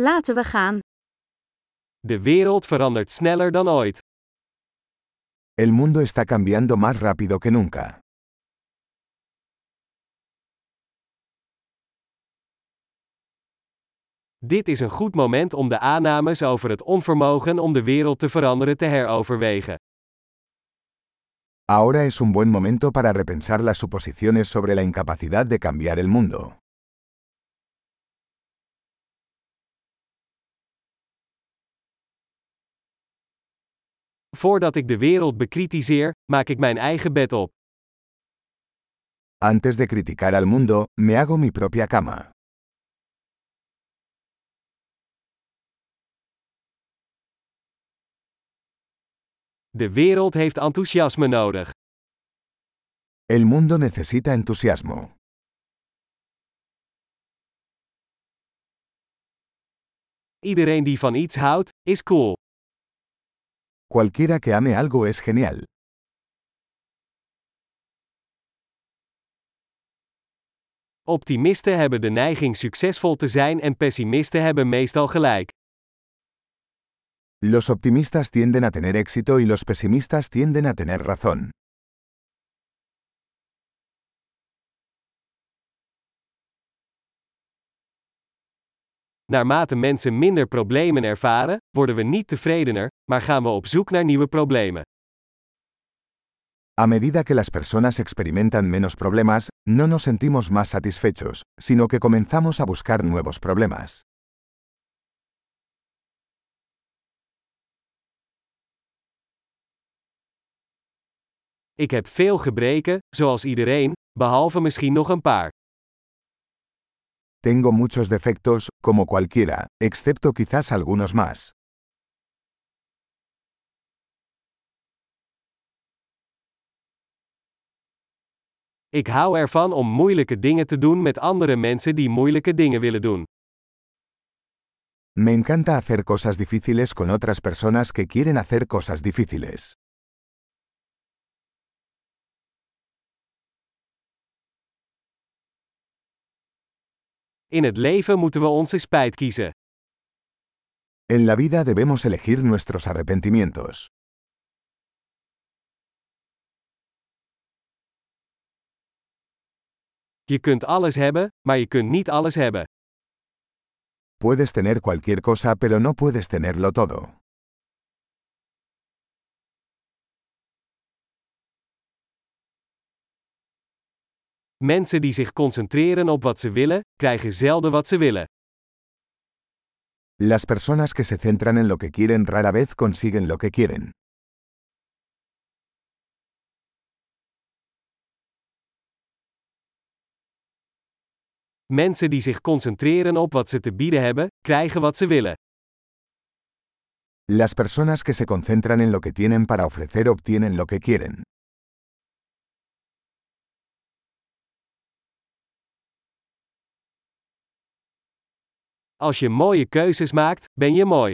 Laten we gaan. De wereld verandert sneller dan ooit. El mundo está cambiando más rápido que nunca. Dit is een goed moment om de aannames over het onvermogen om de wereld te veranderen te heroverwegen. Ahora es un buen momento para repensar las suposiciones sobre la incapacidad de cambiar el mundo. Voordat ik de wereld bekritiseer, maak ik mijn eigen bed op. Antes de criticar al mundo, me hago mi propia cama. De wereld heeft enthousiasme nodig. El mundo necesita entusiasmo. Iedereen die van iets houdt, is cool. Cualquiera que ame algo es genial. Optimisten hebben de neiging succesvol te zijn en pessimisten hebben meestal gelijk. Los optimistas tienden a tener éxito y los pesimistas tienden a tener razón. Naarmate mensen minder problemen ervaren, worden we niet tevredener, maar gaan we op zoek naar nieuwe problemen. A medida que las personas experimentan menos problemas, no nos sentimos más satisfechos, sino que comenzamos a buscar nuevos problemas. Ik heb veel gebreken, zoals iedereen, behalve misschien nog een paar. Tengo muchos defectos, como cualquiera, excepto quizás algunos más. Ik hou ervan om moeilijke dingen te doen met andere mensen die moeilijke dingen willen doen. Me encanta hacer cosas difíciles con otras personas que quieren hacer cosas difíciles. In het leven moeten we onze spijt kiezen. En la vida debemos elegir nuestros arrepentimientos. Je kunt alles hebben, maar je kunt niet alles hebben. Puedes tener cualquier cosa pero no puedes tenerlo todo. Mensen die zich concentreren op wat ze willen, krijgen zelden wat ze willen. Las personas que se centran en lo que quieren rara vez consiguen lo que quieren. Mensen die zich concentreren op wat ze te bieden hebben, krijgen wat ze willen. Las personas que se concentran en lo que tienen para ofrecer obtienen lo que quieren. Als je mooie keuzes maakt, ben je mooi.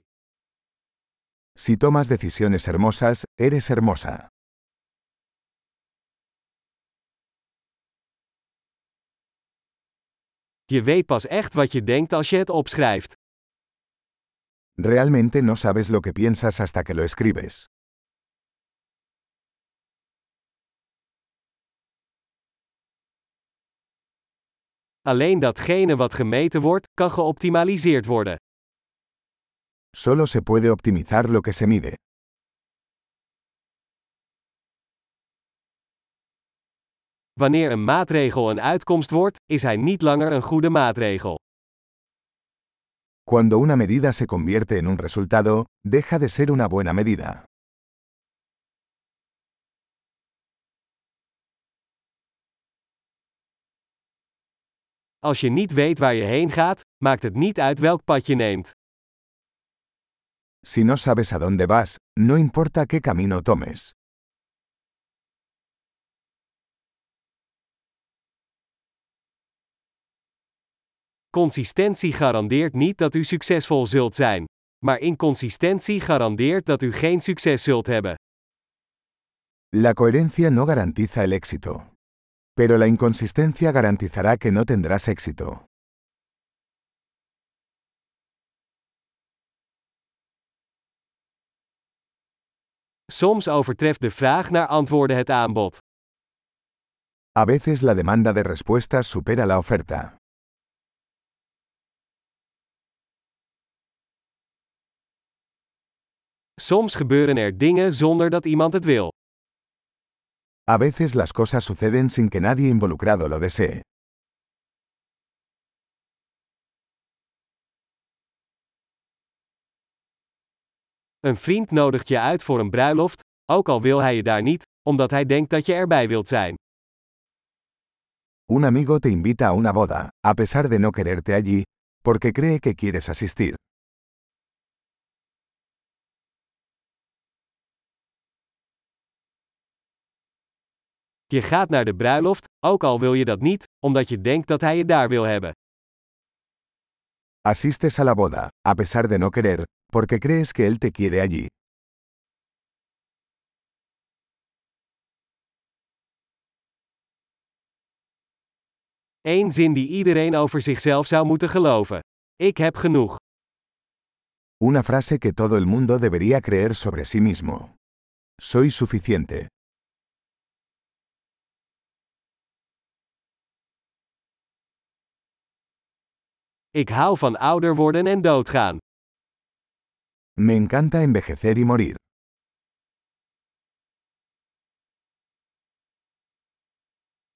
Si tomas decisiones hermosas, eres hermosa. Je weet pas echt wat je denkt als je het opschrijft. Realmente no sabes lo que piensas hasta que lo escribes. Alleen datgene wat gemeten wordt, kan geoptimaliseerd worden. Solo se puede optimizar lo que se mide. Wanneer een maatregel een uitkomst wordt, is hij niet langer een goede maatregel. Cuando una medida se convierte en un resultado, deja de ser una buena medida. Als je niet weet waar je heen gaat, maakt het niet uit welk pad je neemt. Si no sabes a dónde vas, no importa qué camino tomes. Consistentie garandeert niet dat u succesvol zult zijn. Maar inconsistentie garandeert dat u geen succes zult hebben. La coherencia no garantiza el éxito. Pero la inconsistencia garantizará que no tendrás éxito. Soms overtreft de vraag naar antwoorden het aanbod. A veces la demanda de respuestas supera la oferta. Soms gebeuren er dingen zonder dat iemand het wil. A veces las cosas suceden sin que nadie involucrado lo desee. Een vriend nodigt je uit voor een bruiloft, ook al wil hij je daar niet, omdat hij denkt dat je erbij wilt zijn. Un amigo te invita a una boda, a pesar de no quererte allí, porque cree que quieres asistir. Je gaat naar de bruiloft, ook al wil je dat niet, omdat je denkt dat hij je daar wil hebben. Asistes a la boda, a pesar de no querer, porque crees que él te quiere allí. Eén zin die iedereen over zichzelf zou moeten geloven. Ik heb genoeg. Una frase que todo el mundo debería creer sobre sí mismo. Soy suficiente. Ik hou van ouder worden en doodgaan. Me encanta envejecer y morir.